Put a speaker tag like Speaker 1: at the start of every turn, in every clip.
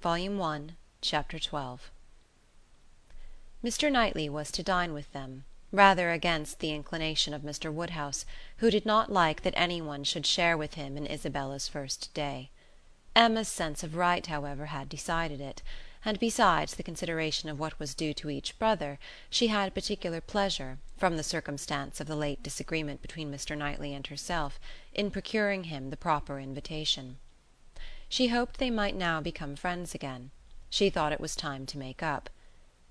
Speaker 1: Volume One, Chapter XII Mr. Knightley was to dine with them, rather against the inclination of Mr. Woodhouse, who did not like that any one should share with him in Isabella's first day. Emma's sense of right, however, had decided it; and besides the consideration of what was due to each brother, she had particular pleasure, from the circumstance of the late disagreement between Mr. Knightley and herself, in procuring him the proper invitation. She hoped they might now become friends again. She thought it was time to make up.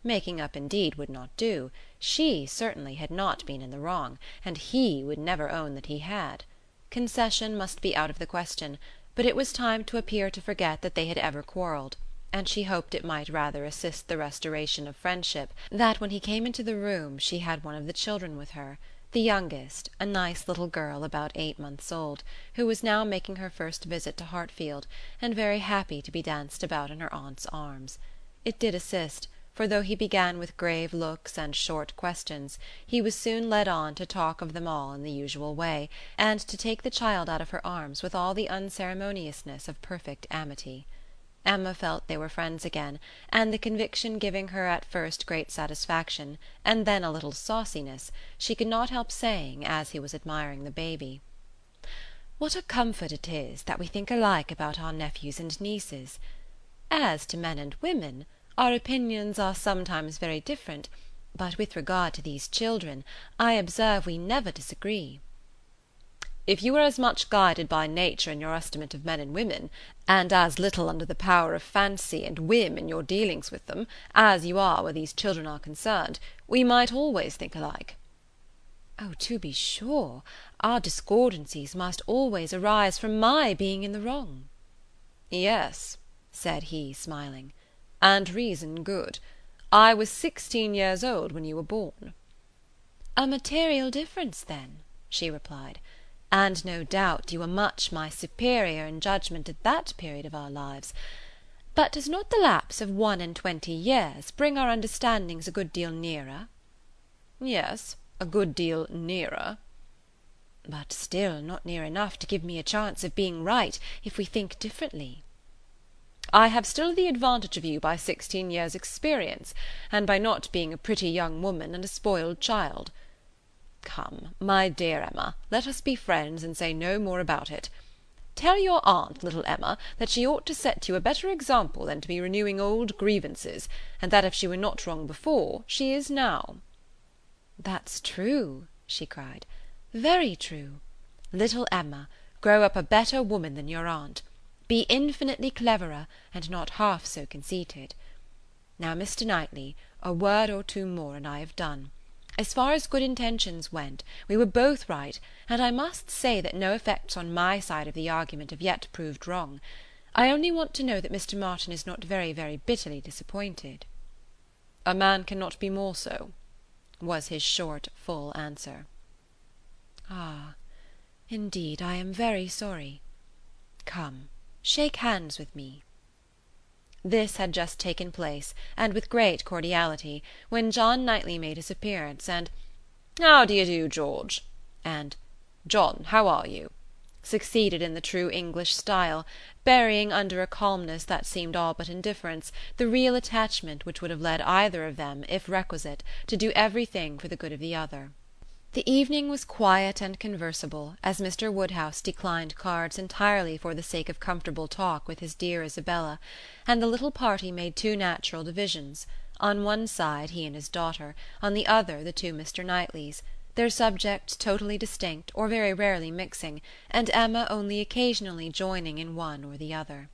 Speaker 1: Making up indeed would not do; she, certainly, had not been in the wrong, and he would never own that he had. Concession must be out of the question, but it was time to appear to forget that they had ever quarrelled, and she hoped it might rather assist the restoration of friendship that when he came into the room she had one of the children with her the youngest, a nice little girl about eight months old, who was now making her first visit to Hartfield, and very happy to be danced about in her aunt's arms. It did assist, for though he began with grave looks and short questions, he was soon led on to talk of them all in the usual way, and to take the child out of her arms with all the unceremoniousness of perfect amity. Emma felt they were friends again, and the conviction giving her at first great satisfaction, and then a little sauciness, she could not help saying, as he was admiring the baby: "What a comfort it is that we think alike about our nephews and nieces! As to men and women, our opinions are sometimes very different, but with regard to these children, I observe we never disagree."
Speaker 2: If you were as much guided by nature in your estimate of men and women, and as little under the power of fancy and whim in your dealings with them, as you are where these children are concerned, we might always think alike."
Speaker 1: "Oh, to be sure, our discordancies must always arise from my being in the wrong."
Speaker 2: "Yes," said he, smiling, "and reason good. I was sixteen years old when you were born."
Speaker 1: "A material difference, then," she replied and no doubt you were much my superior in judgment at that period of our lives; but does not the lapse of one and twenty years bring our understandings a good deal nearer?"
Speaker 2: "Yes, a good deal nearer."
Speaker 1: "But still not near enough to give me a chance of being right if we think differently."
Speaker 2: "I have still the advantage of you by sixteen years' experience, and by not being a pretty young woman and a spoiled child. Come, my dear Emma, let us be friends and say no more about it. Tell your aunt, little Emma, that she ought to set you a better example than to be renewing old grievances, and that if she were not wrong before, she is now."
Speaker 1: "That's true," she cried, "very true. Little Emma, grow up a better woman than your aunt. Be infinitely cleverer, and not half so conceited. Now, Mr. Knightley, a word or two more, and I have done. As far as good intentions went, we were both right, and I must say that no effects on my side of the argument have yet proved wrong. I only want to know that Mr. Martin is not very, very bitterly disappointed."
Speaker 2: "A man cannot be more so," was his short, full answer.
Speaker 1: "Ah, indeed I am very sorry. Come, shake hands with me."
Speaker 2: This had just taken place, and with great cordiality, when John Knightley made his appearance, and "How d'ye do, George?" and "John, how are you?" succeeded in the true English style, burying under a calmness that seemed all but indifference the real attachment which would have led either of them, if requisite, to do everything for the good of the other. The evening was quiet and conversable, as Mr. Woodhouse declined cards entirely for the sake of comfortable talk with his dear Isabella, and the little party made two natural divisions; on one side he and his daughter, on the other the two Mr. Knightleys, their subjects totally distinct or very rarely mixing, and Emma only occasionally joining in one or the other.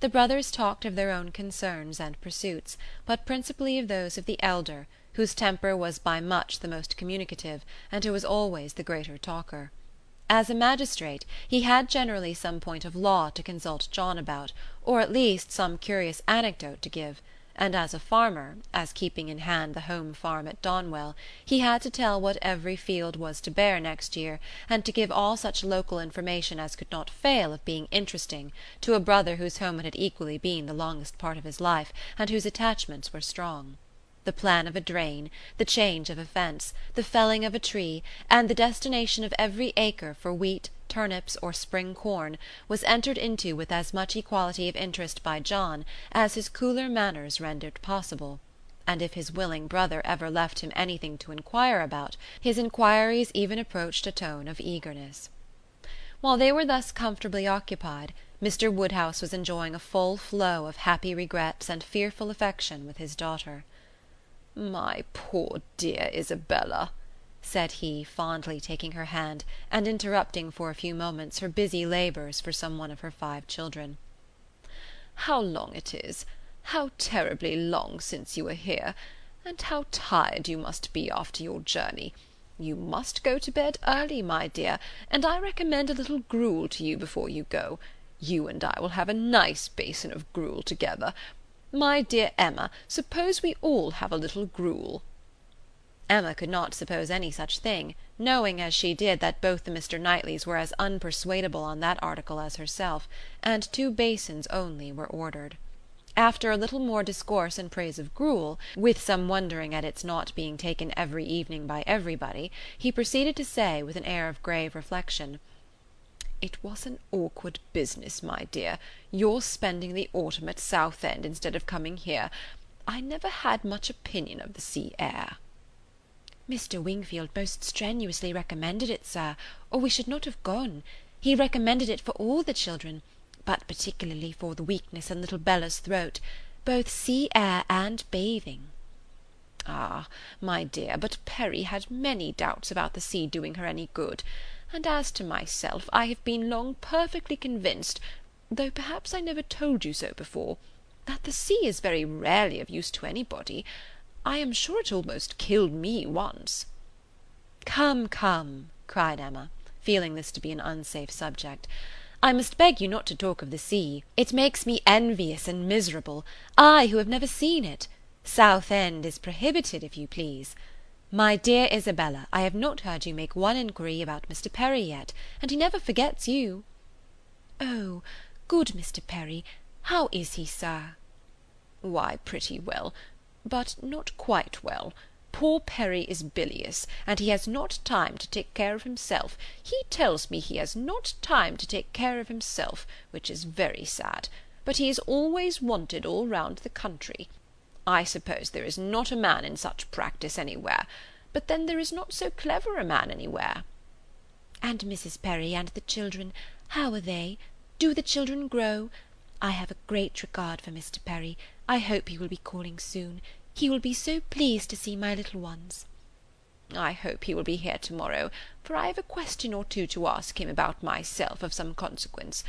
Speaker 2: The brothers talked of their own concerns and pursuits, but principally of those of the elder whose temper was by much the most communicative, and who was always the greater talker. As a magistrate, he had generally some point of law to consult John about, or at least some curious anecdote to give; and as a farmer, as keeping in hand the home farm at Donwell, he had to tell what every field was to bear next year, and to give all such local information as could not fail of being interesting to a brother whose home it had equally been the longest part of his life, and whose attachments were strong the plan of a drain, the change of a fence, the felling of a tree, and the destination of every acre for wheat,
Speaker 1: turnips or spring corn was entered into with as much equality of interest by John as his cooler manners rendered possible; and if his willing brother ever left him anything to inquire about, his inquiries even approached a tone of eagerness. While they were thus comfortably occupied, Mr. Woodhouse was enjoying a full flow of happy regrets and fearful affection with his daughter.
Speaker 2: "My poor dear Isabella!" said he, fondly taking her hand, and interrupting for a few moments her busy labours for some one of her five children. "How long it is, how terribly long since you were here, and how tired you must be after your journey! You must go to bed early, my dear, and I recommend a little gruel to you before you go. You and I will have a nice basin of gruel together. My dear Emma, suppose we all have a little gruel."
Speaker 1: Emma could not suppose any such thing, knowing, as she did, that both the Mr. Knightleys were as unpersuadable on that article as herself, and two basins only were ordered. After a little more discourse in praise of gruel, with some wondering at its not being taken every evening by everybody, he proceeded to say, with an air of grave reflection, "It was an awkward business, my dear, your spending the autumn at Southend instead of coming here. I never had much opinion of the sea air.
Speaker 3: Mr. Wingfield most strenuously recommended it, sir, or we should not have gone. He recommended it for all the children, but particularly for the weakness in little Bella's throat, both sea air and bathing.
Speaker 2: Ah, my dear, but Perry had many doubts about the sea doing her any good; and as to myself, I have been long perfectly convinced, though perhaps I never told you so before, that the sea is very rarely of use to anybody. I am sure it almost killed me once."
Speaker 1: "Come, come," cried Emma, feeling this to be an unsafe subject, "I must beg you not to talk of the sea. It makes me envious and miserable, I who have never seen it. Southend is prohibited, if you please. My dear Isabella, I have not heard you make one inquiry about Mr. Perry yet, and he never forgets you."
Speaker 3: "Oh, good Mr. Perry! How is he, sir?"
Speaker 2: "Why, pretty well but not quite well. Poor Perry is bilious, and he has not time to take care of himself. He tells me he has not time to take care of himself, which is very sad; but he is always wanted all round the country. I suppose there is not a man in such practice anywhere; but then there is not so clever a man anywhere."
Speaker 3: "And Mrs. Perry and the children, how are they? Do the children grow? I have a great regard for Mr. Perry. I hope he will be calling soon. He will be so pleased to see my little ones."
Speaker 2: "I hope he will be here to morrow, for I have a question or two to ask him about myself of some consequence.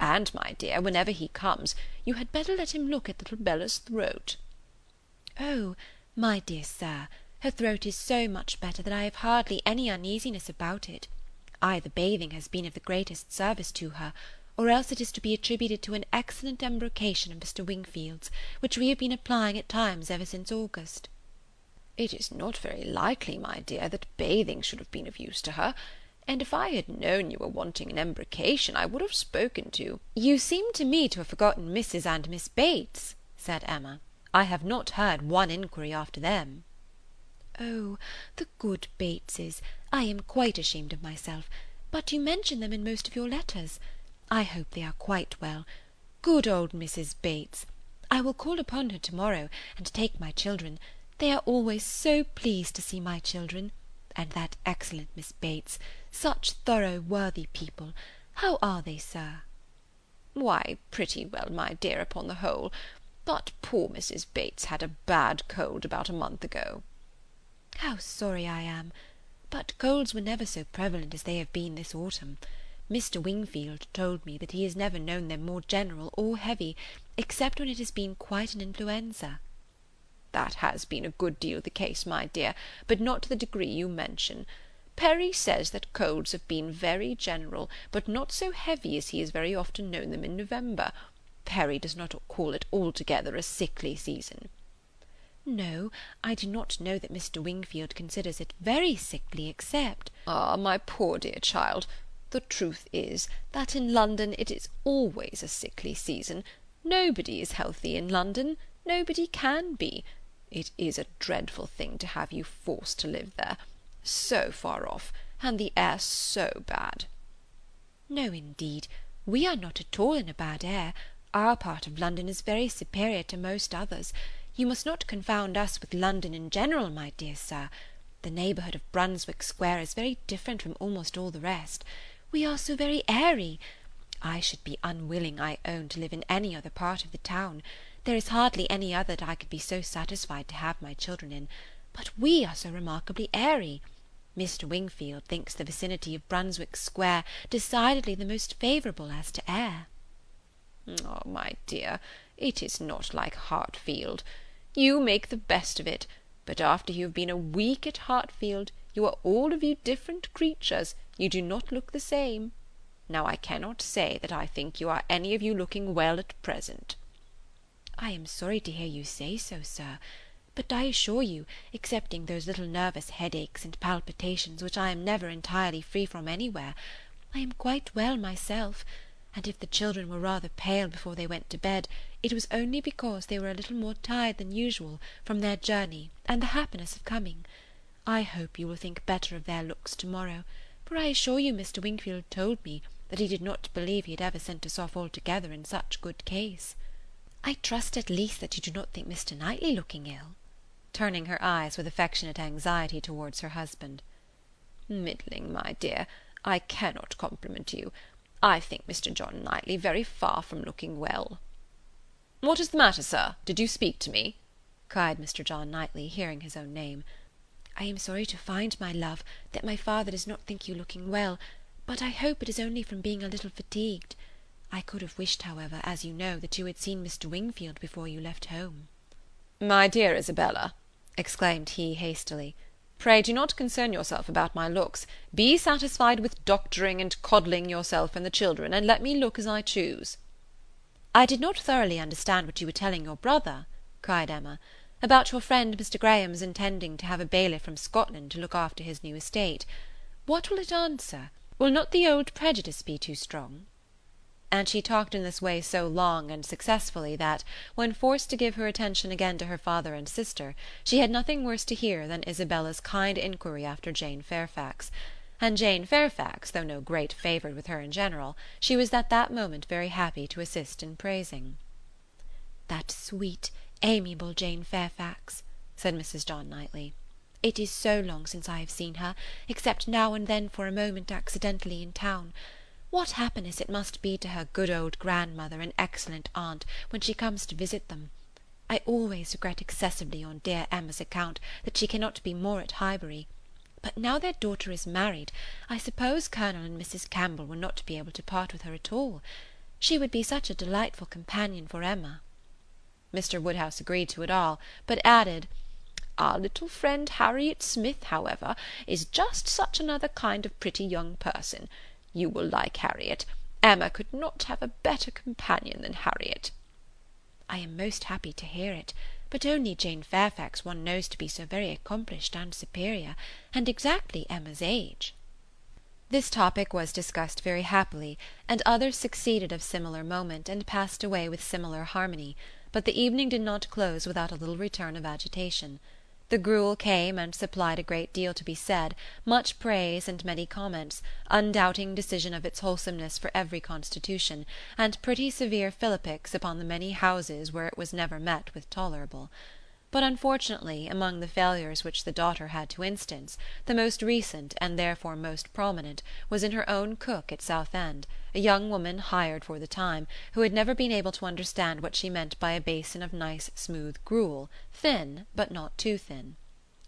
Speaker 2: And, my dear, whenever he comes, you had better let him look at little Bella's throat."
Speaker 3: "Oh, my dear sir, her throat is so much better that I have hardly any uneasiness about it. Either bathing has been of the greatest service to her or else it is to be attributed to an excellent embrocation of Mr. Wingfield's, which we have been applying at times ever since August."
Speaker 2: "It is not very likely, my dear, that bathing should have been of use to her; and if I had known you were wanting an embrocation, I would have spoken to—"
Speaker 1: "You seem to me to have forgotten Mrs. and Miss Bates," said Emma. "I have not heard one inquiry after them."
Speaker 3: "Oh, the good Bateses! I am quite ashamed of myself; but you mention them in most of your letters. I hope they are quite well. Good old Mrs. Bates! I will call upon her to morrow, and take my children. They are always so pleased to see my children. And that excellent Miss Bates! Such thorough, worthy people! How are they, sir?"
Speaker 2: "Why, pretty well, my dear, upon the whole; but poor Mrs. Bates had a bad cold about a month ago."
Speaker 3: "How sorry I am! But colds were never so prevalent as they have been this autumn. Mr. Wingfield told me that he has never known them more general or heavy, except when it has been quite an influenza."
Speaker 2: "That has been a good deal the case, my dear, but not to the degree you mention. Perry says that colds have been very general, but not so heavy as he has very often known them in November. Perry does not call it altogether a sickly season."
Speaker 3: "No, I do not know that Mr. Wingfield considers it very sickly, except—"
Speaker 2: "Ah, my poor dear child! The truth is, that in London it is always a sickly season. Nobody is healthy in London; nobody can be. It is a dreadful thing to have you forced to live there. So far off, and the air so bad."
Speaker 3: No, indeed, we are not at all in a bad air. Our part of London is very superior to most others. You must not confound us with London in general, my dear sir. The neighbourhood of Brunswick Square is very different from almost all the rest. We are so very airy. I should be unwilling, I own, to live in any other part of the town. There is hardly any other that I could be so satisfied to have my children in. But we are so remarkably airy. Mr. Wingfield thinks the vicinity of Brunswick Square decidedly the most favourable as to air.
Speaker 2: Oh, my dear, it is not like Hartfield. You make the best of it, but after you have been a week at Hartfield, you are all of you different creatures, you do not look the same. Now I cannot say that I think you are any of you looking well at present.
Speaker 3: I am sorry to hear you say so, sir, but I assure you, excepting those little nervous headaches and palpitations which I am never entirely free from anywhere, I am quite well myself and if the children were rather pale before they went to bed, it was only because they were a little more tired than usual from their journey and the happiness of coming. I hope you will think better of their looks to-morrow, for I assure you Mr. Wingfield told me that he did not believe he had ever sent us off altogether in such good case. I trust at least that you do not think Mr. Knightley looking ill?
Speaker 1: turning her eyes with affectionate anxiety towards her husband.
Speaker 2: Middling, my dear. I cannot compliment you. I think Mr. John Knightley very far from looking well. What is the matter, sir? Did you speak to me?
Speaker 1: cried Mr. John Knightley, hearing his own name.
Speaker 3: I am sorry to find, my love, that my father does not think you looking well, but I hope it is only from being a little fatigued. I could have wished, however, as you know, that you had seen Mr. Wingfield before you left home.
Speaker 2: My dear Isabella, exclaimed he hastily, Pray do not concern yourself about my looks. Be satisfied with doctoring and coddling yourself and the children, and let me look as I choose.
Speaker 1: I did not thoroughly understand what you were telling your brother, cried Emma, about your friend Mr. Graham's intending to have a bailiff from Scotland to look after his new estate. What will it answer? Will not the old prejudice be too strong? And she talked in this way so long and successfully that, when forced to give her attention again to her father and sister, she had nothing worse to hear than Isabella's kind inquiry after Jane Fairfax; and Jane Fairfax, though no great favourite with her in general, she was at that moment very happy to assist in praising.
Speaker 3: "That sweet, amiable Jane Fairfax," said Mrs. John Knightley. "It is so long since I have seen her, except now and then for a moment accidentally in town. What happiness it must be to her good old grandmother and excellent aunt when she comes to visit them! I always regret excessively on dear Emma's account that she cannot be more at Highbury; but now their daughter is married, I suppose Colonel and Mrs. Campbell will not be able to part with her at all. She would be such a delightful companion for Emma.
Speaker 1: Mr. Woodhouse agreed to it all, but added,
Speaker 2: Our little friend Harriet Smith, however, is just such another kind of pretty young person. You will like Harriet. Emma could not have a better companion than Harriet.
Speaker 3: I am most happy to hear it, but only Jane Fairfax one knows to be so very accomplished and superior, and exactly Emma's age.
Speaker 1: This topic was discussed very happily, and others succeeded of similar moment, and passed away with similar harmony, but the evening did not close without a little return of agitation. The gruel came and supplied a great deal to be said, much praise and many comments, undoubting decision of its wholesomeness for every constitution, and pretty severe philippics upon the many houses where it was never met with tolerable. But unfortunately, among the failures which the daughter had to instance, the most recent, and therefore most prominent, was in her own cook at Southend, a young woman hired for the time, who had never been able to understand what she meant by a basin of nice smooth gruel, thin, but not too thin.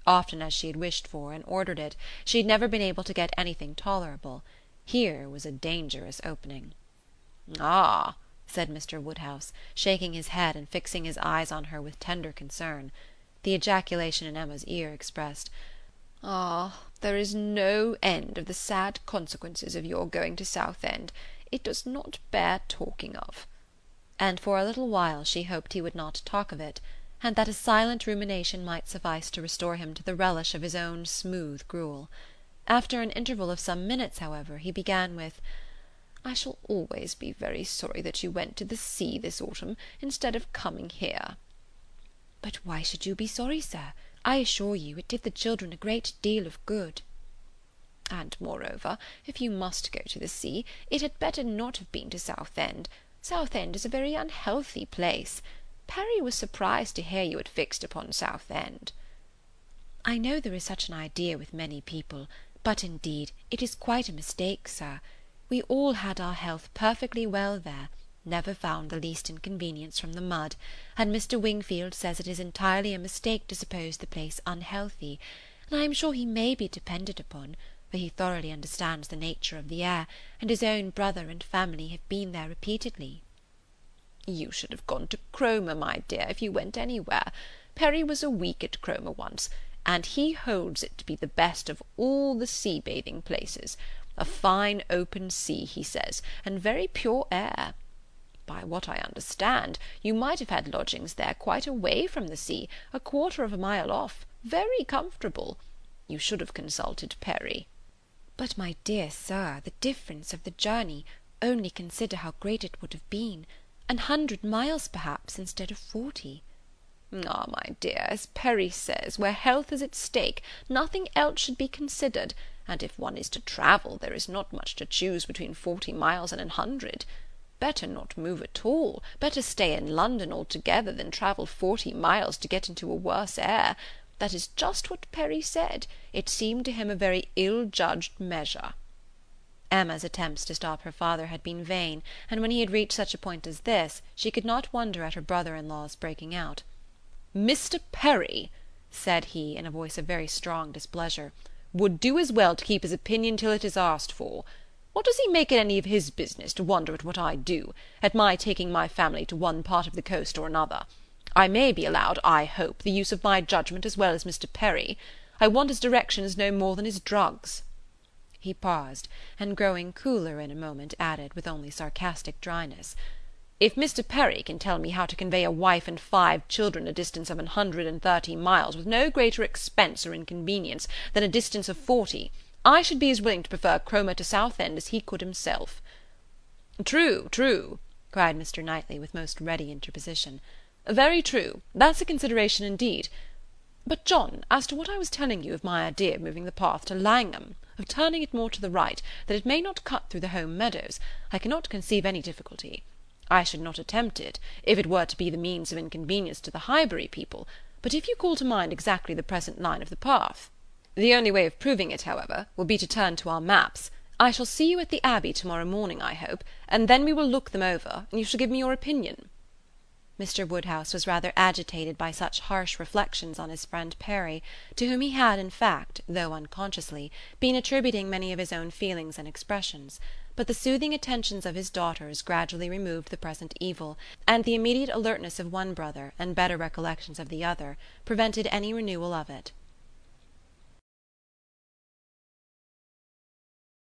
Speaker 1: Often as she had wished for and ordered it, she had never been able to get anything tolerable. Here was a dangerous opening.
Speaker 2: "Ah!"
Speaker 1: Said Mr. Woodhouse, shaking his head and fixing his eyes on her with tender concern. The ejaculation in Emma's ear expressed,
Speaker 2: "Ah! there is no end of the sad consequences of your going to Southend. It does not bear talking of."
Speaker 1: And for a little while she hoped he would not talk of it, and that a silent rumination might suffice to restore him to the relish of his own smooth gruel. After an interval of some minutes, however, he began with
Speaker 2: I shall always be very sorry that you went to the sea this autumn, instead of coming here."
Speaker 3: "But why should you be sorry, sir? I assure you it did the children a great deal of good." And, moreover, if you must go to the sea, it had better not have been to Southend. Southend is a very unhealthy place. Perry was surprised to hear you had fixed upon Southend. I know there is such an idea with many people, but indeed it is quite a mistake, sir. We all had our health perfectly well there, never found the least inconvenience from the mud, and Mr. Wingfield says it is entirely a mistake to suppose the place unhealthy, and I am sure he may be depended upon, for he thoroughly understands the nature of the air, and his own brother and family have been there repeatedly.
Speaker 2: You should have gone to Cromer, my dear, if you went anywhere. Perry was a week at Cromer once, and he holds it to be the best of all the sea bathing places. A fine open sea, he says, and very pure air. By what I understand, you might have had lodgings there quite away from the sea, a quarter of a mile off, very comfortable. You should have consulted Perry.
Speaker 3: But, my dear sir, the difference of the journey, only consider how great it would have been. An hundred miles, perhaps, instead of forty.
Speaker 2: Ah, my dear, as Perry says, where health is at stake, nothing else should be considered, and if one is to travel, there is not much to choose between forty miles and an hundred. Better not move at all, better stay in London altogether than travel forty miles to get into a worse air. That is just what Perry said. It seemed to him a very ill-judged measure.
Speaker 1: Emma's attempts to stop her father had been vain, and when he had reached such a point as this, she could not wonder at her brother-in-law's breaking out.
Speaker 2: Mr. Perry, said he, in a voice of very strong displeasure, would do as well to keep his opinion till it is asked for. What does he make it any of his business to wonder at what I do, at my taking my family to one part of the coast or another? I may be allowed, I hope, the use of my judgment as well as Mr. Perry. I want his directions no more than his drugs.
Speaker 1: He paused, and growing cooler in a moment, added, with only sarcastic dryness,
Speaker 2: if Mr. Perry can tell me how to convey a wife and five children a distance of an hundred and thirty miles with no greater expense or inconvenience than a distance of forty, I should be as willing to prefer Cromer to Southend as he could himself.
Speaker 1: True, true, cried Mr. Knightley with most ready interposition.
Speaker 2: Very true. That's a consideration indeed. But, John, as to what I was telling you of my idea of moving the path to Langham, of turning it more to the right, that it may not cut through the home meadows, I cannot conceive any difficulty. I should not attempt it, if it were to be the means of inconvenience to the Highbury people, but if you call to mind exactly the present line of the path. The only way of proving it, however, will be to turn to our maps. I shall see you at the Abbey to-morrow morning, I hope, and then we will look them over, and you shall give me your opinion.
Speaker 1: Mr. Woodhouse was rather agitated by such harsh reflections on his friend Perry, to whom he had in fact, though unconsciously, been attributing many of his own feelings and expressions but the soothing attentions of his daughters gradually removed the present evil, and the immediate alertness of one brother, and better recollections of the other, prevented any renewal of it.